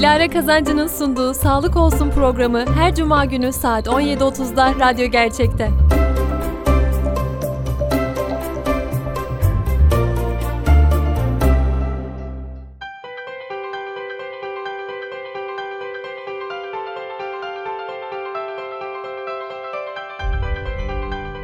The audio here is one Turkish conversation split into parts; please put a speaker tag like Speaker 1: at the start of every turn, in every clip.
Speaker 1: Dilara Kazancı'nın sunduğu Sağlık Olsun programı her cuma günü saat 17.30'da Radyo Gerçek'te.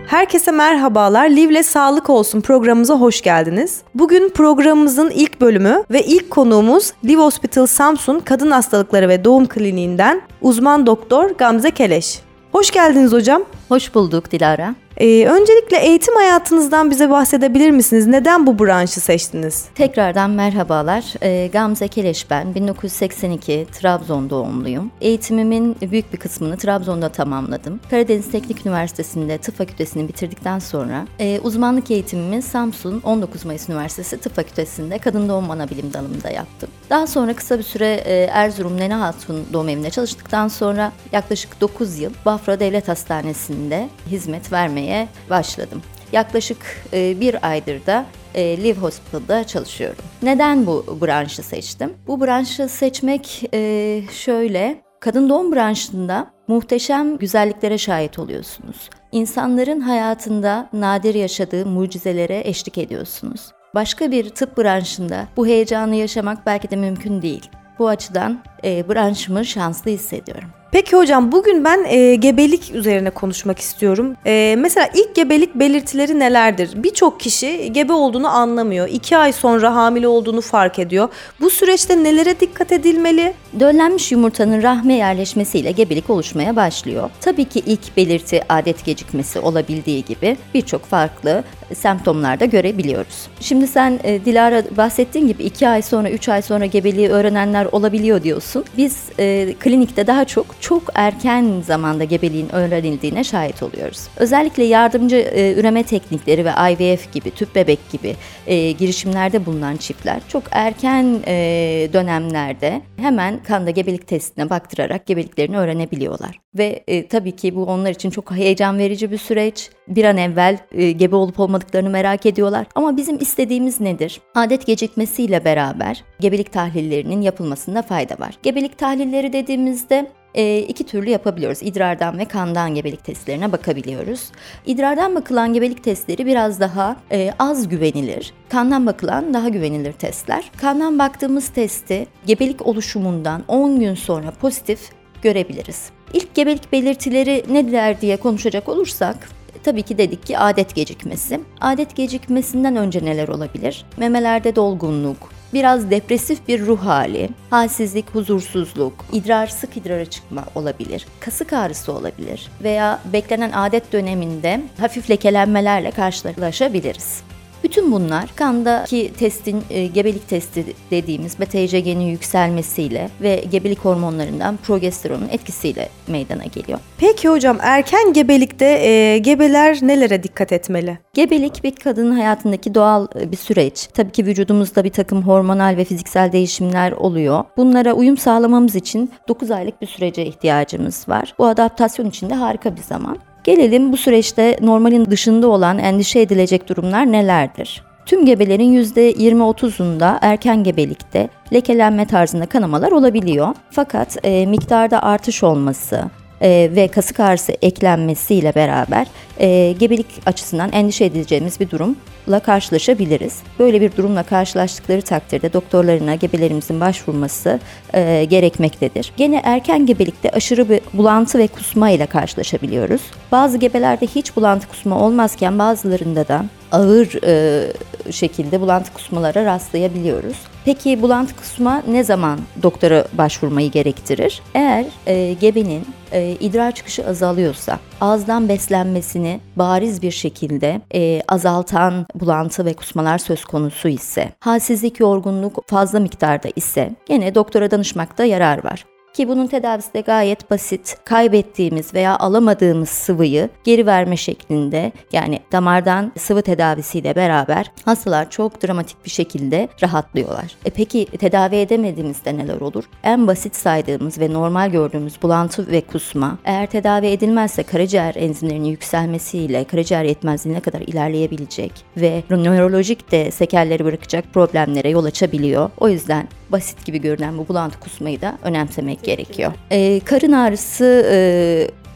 Speaker 2: Herkese merhabalar. Livle Sağlık Olsun programımıza hoş geldiniz. Bugün programımızın ilk bölümü ve ilk konuğumuz Liv Hospital Samsun Kadın Hastalıkları ve Doğum Kliniğinden uzman doktor Gamze Keleş. Hoş geldiniz hocam.
Speaker 3: Hoş bulduk Dilara.
Speaker 2: Ee, öncelikle eğitim hayatınızdan bize bahsedebilir misiniz? Neden bu branşı seçtiniz?
Speaker 3: Tekrardan merhabalar. Ee, Gamze Keleş ben. 1982 Trabzon doğumluyum. Eğitimimin büyük bir kısmını Trabzon'da tamamladım. Karadeniz Teknik Üniversitesi'nde tıp fakültesini bitirdikten sonra e, uzmanlık eğitimimi Samsun 19 Mayıs Üniversitesi Tıp Fakültesi'nde kadın doğum anabilim dalında yaptım. Daha sonra kısa bir süre e, Erzurum Nene Hatun doğum evinde çalıştıktan sonra yaklaşık 9 yıl Bafra Devlet Hastanesi'nde hizmet vermeye çalışmaya başladım. Yaklaşık e, bir aydır da e, Live Hospital'da çalışıyorum. Neden bu branşı seçtim? Bu branşı seçmek e, şöyle, kadın doğum branşında muhteşem güzelliklere şahit oluyorsunuz. İnsanların hayatında nadir yaşadığı mucizelere eşlik ediyorsunuz. Başka bir tıp branşında bu heyecanı yaşamak belki de mümkün değil. Bu açıdan e, branşımı şanslı hissediyorum.
Speaker 2: Peki hocam bugün ben e, gebelik üzerine konuşmak istiyorum. E, mesela ilk gebelik belirtileri nelerdir? Birçok kişi gebe olduğunu anlamıyor. İki ay sonra hamile olduğunu fark ediyor. Bu süreçte nelere dikkat edilmeli?
Speaker 3: Döllenmiş yumurtanın rahme yerleşmesiyle gebelik oluşmaya başlıyor. Tabii ki ilk belirti adet gecikmesi olabildiği gibi birçok farklı semptomlarda görebiliyoruz. Şimdi sen e, Dilara bahsettiğin gibi 2 ay sonra 3 ay sonra gebeliği öğrenenler olabiliyor diyorsun. Biz e, klinikte daha çok çok erken zamanda gebeliğin öğrenildiğine şahit oluyoruz. Özellikle yardımcı e, üreme teknikleri ve IVF gibi, tüp bebek gibi e, girişimlerde bulunan çiftler çok erken e, dönemlerde hemen kanda gebelik testine baktırarak gebeliklerini öğrenebiliyorlar. Ve e, tabii ki bu onlar için çok heyecan verici bir süreç. Bir an evvel e, gebe olup olmadıklarını merak ediyorlar. Ama bizim istediğimiz nedir? Adet gecikmesiyle beraber gebelik tahlillerinin yapılmasında fayda var. Gebelik tahlilleri dediğimizde e, iki türlü yapabiliyoruz. İdrardan ve kandan gebelik testlerine bakabiliyoruz. İdrardan bakılan gebelik testleri biraz daha e, az güvenilir. Kandan bakılan daha güvenilir testler. Kandan baktığımız testi gebelik oluşumundan 10 gün sonra pozitif görebiliriz. İlk gebelik belirtileri neler diye konuşacak olursak tabii ki dedik ki adet gecikmesi. Adet gecikmesinden önce neler olabilir? Memelerde dolgunluk, biraz depresif bir ruh hali, halsizlik, huzursuzluk, idrar sık idrara çıkma olabilir, kasık ağrısı olabilir veya beklenen adet döneminde hafif lekelenmelerle karşılaşabiliriz. Bütün bunlar kandaki testin e, gebelik testi dediğimiz BTCG'nin yükselmesiyle ve gebelik hormonlarından progesteronun etkisiyle meydana geliyor.
Speaker 2: Peki hocam erken gebelikte e, gebeler nelere dikkat etmeli?
Speaker 3: Gebelik bir kadının hayatındaki doğal e, bir süreç. Tabii ki vücudumuzda bir takım hormonal ve fiziksel değişimler oluyor. Bunlara uyum sağlamamız için 9 aylık bir sürece ihtiyacımız var. Bu adaptasyon için de harika bir zaman. Gelelim bu süreçte normalin dışında olan endişe edilecek durumlar nelerdir? Tüm gebelerin %20-30'unda erken gebelikte lekelenme tarzında kanamalar olabiliyor. Fakat e, miktarda artış olması, e, ve kasık ağrısı eklenmesiyle beraber e, gebelik açısından endişe edeceğimiz bir durumla karşılaşabiliriz. Böyle bir durumla karşılaştıkları takdirde doktorlarına gebelerimizin başvurması e, gerekmektedir. Gene erken gebelikte aşırı bir bulantı ve kusma ile karşılaşabiliyoruz. Bazı gebelerde hiç bulantı kusma olmazken bazılarında da ağır e, şekilde bulantı kusmalara rastlayabiliyoruz. Peki bulantı kusma ne zaman doktora başvurmayı gerektirir? Eğer e, gebenin e, idrar çıkışı azalıyorsa, ağızdan beslenmesini bariz bir şekilde e, azaltan bulantı ve kusmalar söz konusu ise, halsizlik, yorgunluk fazla miktarda ise gene doktora danışmakta yarar var. Ki bunun tedavisi de gayet basit. Kaybettiğimiz veya alamadığımız sıvıyı geri verme şeklinde yani damardan sıvı tedavisiyle beraber hastalar çok dramatik bir şekilde rahatlıyorlar. E peki tedavi edemediğimizde neler olur? En basit saydığımız ve normal gördüğümüz bulantı ve kusma eğer tedavi edilmezse karaciğer enzimlerinin yükselmesiyle karaciğer yetmezliğine kadar ilerleyebilecek ve nörolojik de sekelleri bırakacak problemlere yol açabiliyor. O yüzden basit gibi görünen bu bulantı kusmayı da önemsemek gerekiyor. Ee, karın ağrısı e,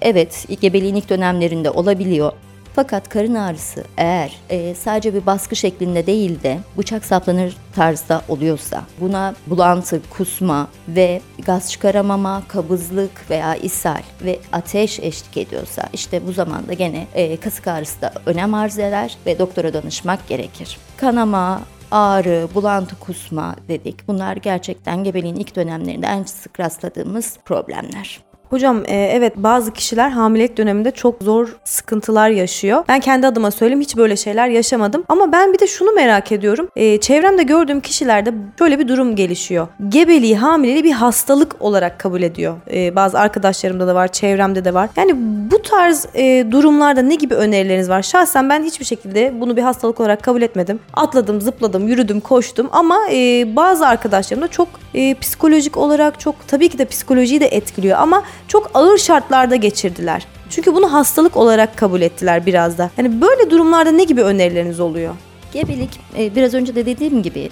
Speaker 3: evet gebeliğin ilk dönemlerinde olabiliyor. Fakat karın ağrısı eğer e, sadece bir baskı şeklinde değil de bıçak saplanır tarzda oluyorsa, buna bulantı, kusma ve gaz çıkaramama, kabızlık veya ishal ve ateş eşlik ediyorsa işte bu zamanda gene e, kasık ağrısı da önem arz eder ve doktora danışmak gerekir. Kanama, ağrı, bulantı, kusma dedik. Bunlar gerçekten gebeliğin ilk dönemlerinde en sık rastladığımız problemler.
Speaker 2: Hocam e, evet bazı kişiler hamilelik döneminde çok zor sıkıntılar yaşıyor. Ben kendi adıma söyleyeyim hiç böyle şeyler yaşamadım. Ama ben bir de şunu merak ediyorum. E, çevremde gördüğüm kişilerde şöyle bir durum gelişiyor. Gebeliği, hamileliği bir hastalık olarak kabul ediyor. E, bazı arkadaşlarımda da var, çevremde de var. Yani bu tarz e, durumlarda ne gibi önerileriniz var? Şahsen ben hiçbir şekilde bunu bir hastalık olarak kabul etmedim. Atladım, zıpladım, yürüdüm, koştum ama e, bazı arkadaşlarım da çok e, psikolojik olarak çok tabii ki de psikolojiyi de etkiliyor ama çok ağır şartlarda geçirdiler. Çünkü bunu hastalık olarak kabul ettiler biraz da. Yani böyle durumlarda ne gibi önerileriniz oluyor?
Speaker 3: Gebelik e, biraz önce de dediğim gibi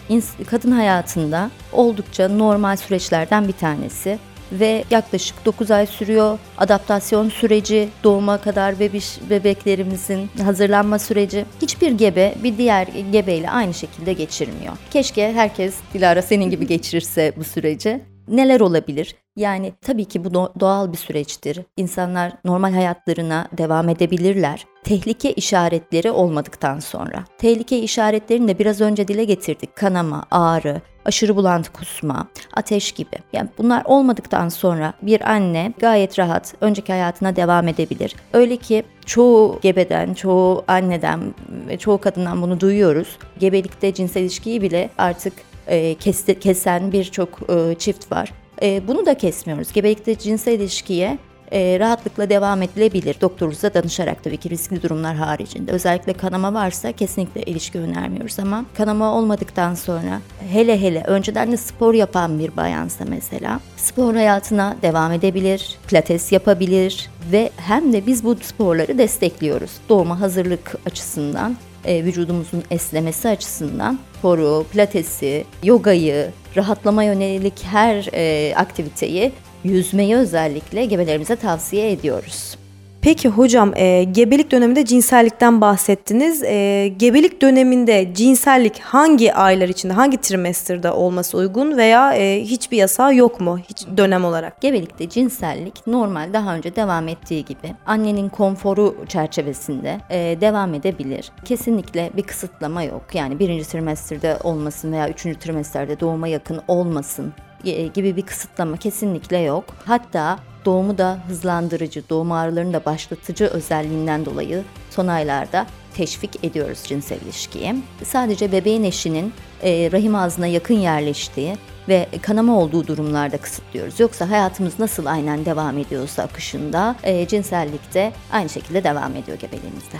Speaker 3: kadın hayatında oldukça normal süreçlerden bir tanesi ve yaklaşık 9 ay sürüyor. Adaptasyon süreci, doğuma kadar bebiş, bebeklerimizin hazırlanma süreci. Hiçbir gebe bir diğer gebeyle aynı şekilde geçirmiyor. Keşke herkes Dilara senin gibi geçirirse bu süreci neler olabilir? Yani tabii ki bu doğal bir süreçtir. İnsanlar normal hayatlarına devam edebilirler. Tehlike işaretleri olmadıktan sonra. Tehlike işaretlerini de biraz önce dile getirdik. Kanama, ağrı, aşırı bulantı kusma, ateş gibi. Yani bunlar olmadıktan sonra bir anne gayet rahat önceki hayatına devam edebilir. Öyle ki çoğu gebeden, çoğu anneden ve çoğu kadından bunu duyuyoruz. Gebelikte cinsel ilişkiyi bile artık e, kesen birçok e, çift var. E, bunu da kesmiyoruz. Gebelikte cinsel ilişkiye rahatlıkla devam edilebilir. Doktorunuza danışarak tabii ki riskli durumlar haricinde. Özellikle kanama varsa kesinlikle ilişki önermiyoruz ama kanama olmadıktan sonra hele hele önceden de spor yapan bir bayansa mesela spor hayatına devam edebilir, pilates yapabilir ve hem de biz bu sporları destekliyoruz. Doğuma hazırlık açısından e, vücudumuzun esnemesi açısından sporu, pilatesi, yogayı, rahatlama yönelik her e, aktiviteyi yüzmeyi özellikle gebelerimize tavsiye ediyoruz.
Speaker 2: Peki hocam e, gebelik döneminde cinsellikten bahsettiniz. E, gebelik döneminde cinsellik hangi aylar içinde, hangi trimesterde olması uygun veya e, hiçbir yasağı yok mu hiç dönem olarak?
Speaker 3: Gebelikte cinsellik normal daha önce devam ettiği gibi annenin konforu çerçevesinde e, devam edebilir. Kesinlikle bir kısıtlama yok. Yani birinci trimesterde olmasın veya üçüncü trimesterde doğuma yakın olmasın gibi bir kısıtlama kesinlikle yok. Hatta doğumu da hızlandırıcı, doğum ağrılarını da başlatıcı özelliğinden dolayı son aylarda teşvik ediyoruz cinsel ilişkiye. Sadece bebeğin eşinin e, rahim ağzına yakın yerleştiği ve kanama olduğu durumlarda kısıtlıyoruz. Yoksa hayatımız nasıl aynen devam ediyorsa akışında e, cinsellikte aynı şekilde devam ediyor gebeliğimizde.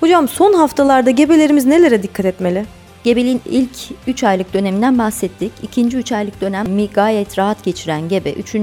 Speaker 2: Hocam son haftalarda gebelerimiz nelere dikkat etmeli?
Speaker 3: Gebeliğin ilk 3 aylık döneminden bahsettik. İkinci 3 aylık dönemi gayet rahat geçiren gebe 3.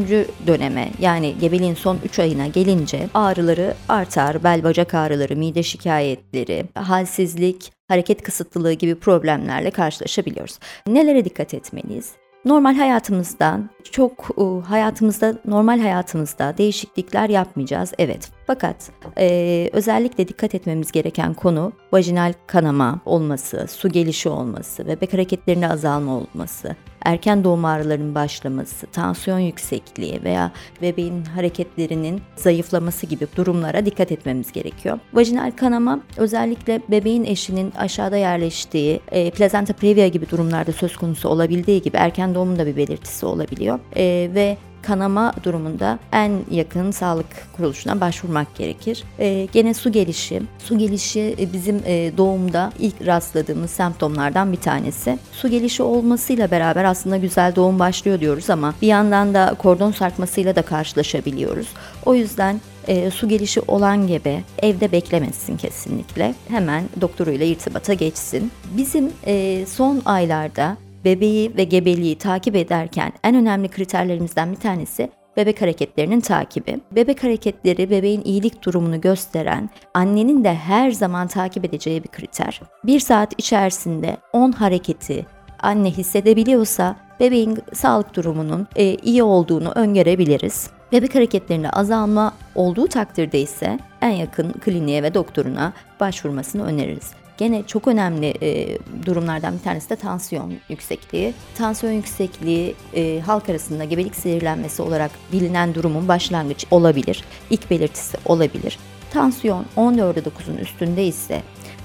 Speaker 3: döneme yani gebeliğin son 3 ayına gelince ağrıları artar. Bel bacak ağrıları, mide şikayetleri, halsizlik, hareket kısıtlılığı gibi problemlerle karşılaşabiliyoruz. Nelere dikkat etmeliyiz? Normal hayatımızdan çok e, hayatımızda normal hayatımızda değişiklikler yapmayacağız. Evet. Fakat e, özellikle dikkat etmemiz gereken konu vajinal kanama olması, su gelişi olması, bebek hareketlerinde azalma olması, erken doğum ağrılarının başlaması, tansiyon yüksekliği veya bebeğin hareketlerinin zayıflaması gibi durumlara dikkat etmemiz gerekiyor. Vajinal kanama özellikle bebeğin eşinin aşağıda yerleştiği e, plazenta previa gibi durumlarda söz konusu olabildiği gibi erken doğumun da bir belirtisi olabiliyor. E, ve kanama durumunda en yakın sağlık kuruluşuna başvurmak gerekir. E, gene su gelişi. Su gelişi e, bizim e, doğumda ilk rastladığımız semptomlardan bir tanesi. Su gelişi olmasıyla beraber aslında güzel doğum başlıyor diyoruz ama bir yandan da kordon sarkmasıyla da karşılaşabiliyoruz. O yüzden e, su gelişi olan gebe evde beklemesin kesinlikle. Hemen doktoruyla irtibata geçsin. Bizim e, son aylarda bebeği ve gebeliği takip ederken en önemli kriterlerimizden bir tanesi bebek hareketlerinin takibi. Bebek hareketleri bebeğin iyilik durumunu gösteren, annenin de her zaman takip edeceği bir kriter. Bir saat içerisinde 10 hareketi anne hissedebiliyorsa bebeğin sağlık durumunun e, iyi olduğunu öngörebiliriz. Bebek hareketlerinde azalma olduğu takdirde ise en yakın kliniğe ve doktoruna başvurmasını öneririz. Gene çok önemli e, durumlardan bir tanesi de tansiyon yüksekliği. Tansiyon yüksekliği e, halk arasında gebelik sinirlenmesi olarak bilinen durumun başlangıç olabilir. İlk belirtisi olabilir. Tansiyon 14'e 9'un üstünde ise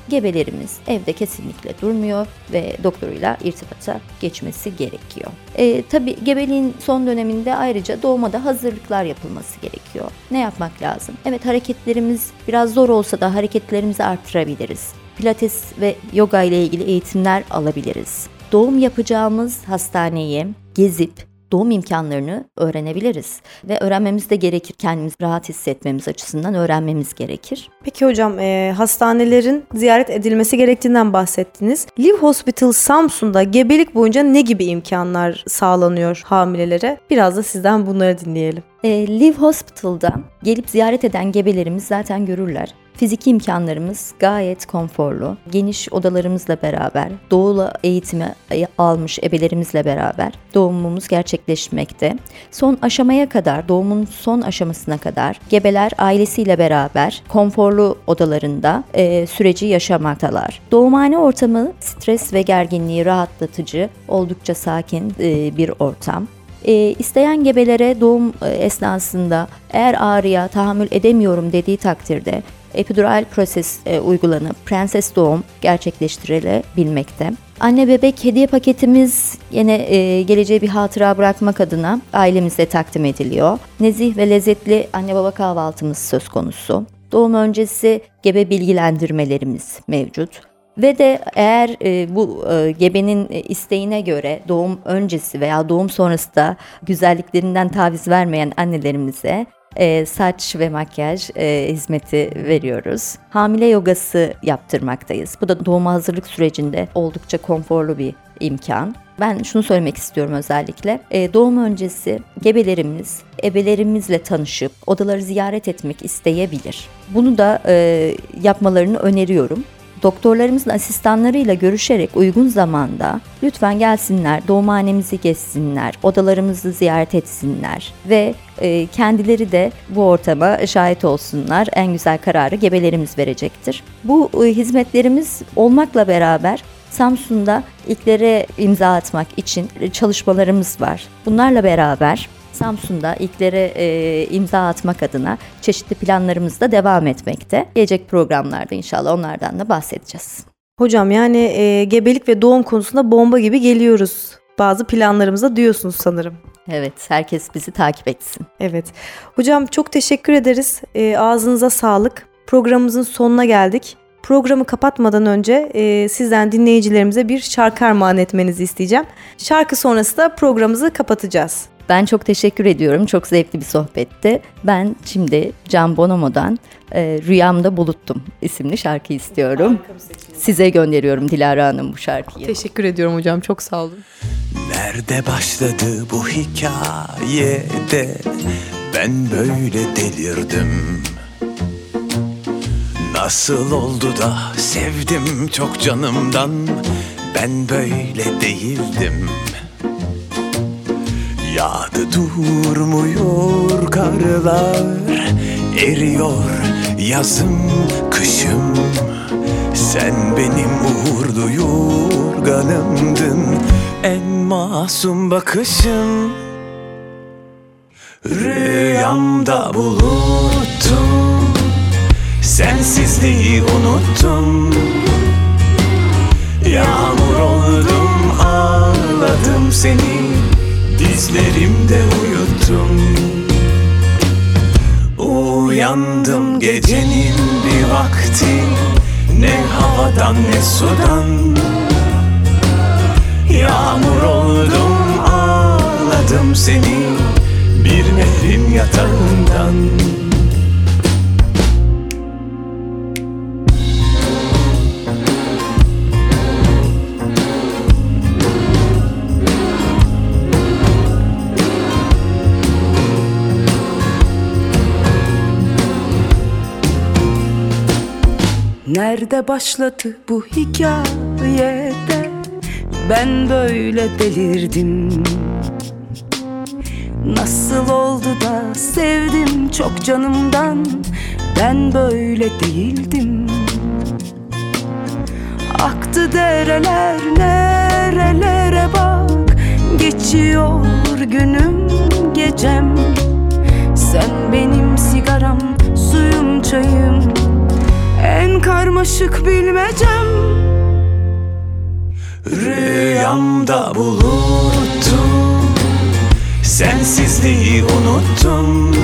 Speaker 3: gebelerimiz evde kesinlikle durmuyor ve doktoruyla irtibata geçmesi gerekiyor. E, tabii gebeliğin son döneminde ayrıca doğuma da hazırlıklar yapılması gerekiyor. Ne yapmak lazım? Evet hareketlerimiz biraz zor olsa da hareketlerimizi arttırabiliriz. Pilates ve yoga ile ilgili eğitimler alabiliriz. Doğum yapacağımız hastaneyi gezip doğum imkanlarını öğrenebiliriz. Ve öğrenmemiz de gerekir. Kendimizi rahat hissetmemiz açısından öğrenmemiz gerekir.
Speaker 2: Peki hocam e, hastanelerin ziyaret edilmesi gerektiğinden bahsettiniz. Live Hospital Samsun'da gebelik boyunca ne gibi imkanlar sağlanıyor hamilelere? Biraz da sizden bunları dinleyelim.
Speaker 3: E, Live Hospital'da gelip ziyaret eden gebelerimiz zaten görürler. Fiziki imkanlarımız gayet konforlu. Geniş odalarımızla beraber, doğula eğitimi almış ebelerimizle beraber doğumumuz gerçekleşmekte. Son aşamaya kadar, doğumun son aşamasına kadar gebeler ailesiyle beraber konforlu odalarında e, süreci yaşamaktalar. Doğumhane ortamı stres ve gerginliği rahatlatıcı, oldukça sakin e, bir ortam. E, isteyen gebelere doğum e, esnasında eğer ağrıya tahammül edemiyorum dediği takdirde epidural proses e, uygulanıp prenses doğum gerçekleştirilebilmekte. Anne bebek hediye paketimiz yine e, geleceğe bir hatıra bırakmak adına ailemize takdim ediliyor. Nezih ve lezzetli anne baba kahvaltımız söz konusu. Doğum öncesi gebe bilgilendirmelerimiz mevcut. Ve de eğer e, bu e, gebenin isteğine göre doğum öncesi veya doğum sonrası da güzelliklerinden taviz vermeyen annelerimize e, saç ve makyaj e, hizmeti veriyoruz. Hamile yogası yaptırmaktayız. Bu da doğuma hazırlık sürecinde oldukça konforlu bir imkan. Ben şunu söylemek istiyorum özellikle. E, doğum öncesi gebelerimiz ebelerimizle tanışıp odaları ziyaret etmek isteyebilir. Bunu da e, yapmalarını öneriyorum doktorlarımızın asistanlarıyla görüşerek uygun zamanda lütfen gelsinler, doğumhanemizi gezsinler, odalarımızı ziyaret etsinler ve e, kendileri de bu ortama şahit olsunlar. En güzel kararı gebelerimiz verecektir. Bu e, hizmetlerimiz olmakla beraber Samsun'da ilklere imza atmak için çalışmalarımız var. Bunlarla beraber Samsun'da ilklere e, imza atmak adına çeşitli planlarımız da devam etmekte. Gelecek programlarda inşallah onlardan da bahsedeceğiz.
Speaker 2: Hocam yani e, gebelik ve doğum konusunda bomba gibi geliyoruz. Bazı planlarımıza diyorsunuz sanırım.
Speaker 3: Evet, herkes bizi takip etsin.
Speaker 2: Evet. Hocam çok teşekkür ederiz. E, ağzınıza sağlık. Programımızın sonuna geldik. Programı kapatmadan önce e, sizden dinleyicilerimize bir şarkı armağan etmenizi isteyeceğim. Şarkı sonrası da programımızı kapatacağız.
Speaker 3: Ben çok teşekkür ediyorum. Çok zevkli bir sohbetti. Ben şimdi Can Bonomo'dan e, Rüyamda Buluttum isimli şarkı istiyorum. Size gönderiyorum Dilara Hanım bu şarkıyı.
Speaker 2: Teşekkür ediyorum hocam. Çok sağ olun.
Speaker 4: Nerede başladı bu hikayede ben böyle delirdim Nasıl oldu da sevdim çok canımdan ben böyle değildim Yağdı durmuyor karlar Eriyor yazım kışım. Sen benim uğurlu yorganımdın En masum bakışım. Rüyamda buluttum Sensizliği unuttum. Yağmur oldum ağladım seni Dizlerimde uyuttum. Uyandım gecenin bir vakti. Ne havadan ne sudan. Yağmur oldum ağladım seni Bir nehrin yatağından
Speaker 5: Nerede başladı bu hikayede? Ben böyle delirdim. Nasıl oldu da sevdim çok canımdan? Ben böyle değildim. Aktı dereler nerelere bak? Geçiyor günüm gecem. Sen benim sigaram Karmaşık bilmecem.
Speaker 4: Rüyamda buluttum Sensizliği unuttum.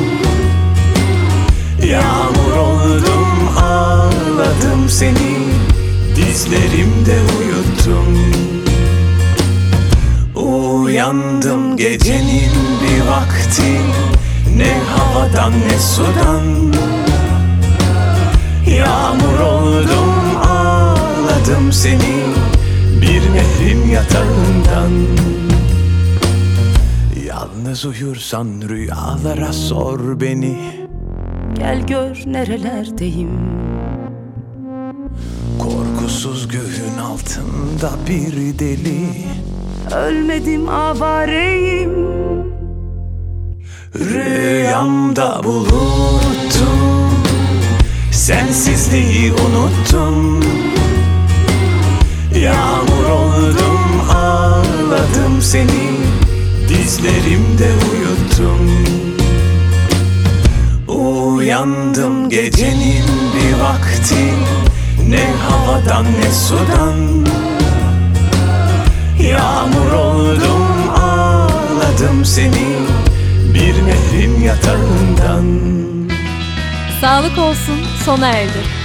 Speaker 4: Yağmur oldum ağladım seni Dizlerimde uyuttum. Uyandım gecenin bir vakti Ne havadan ne sudan. Yağmur ağladım seni Bir nehrin yatağından. Yalnız uyursan rüyalara sor beni.
Speaker 5: Gel gör nerelerdeyim.
Speaker 4: Korkusuz göğün altında bir deli.
Speaker 5: Ölmedim avareyim.
Speaker 4: Rüyamda buluttum. Sensizliği unuttum Dizlerimde uyuttum. Uyandım gecenin bir vakti. Ne havadan ne sudan. Yağmur oldum ağladım seni Bir nehrin yatağından.
Speaker 1: Sağlık olsun sona erdi.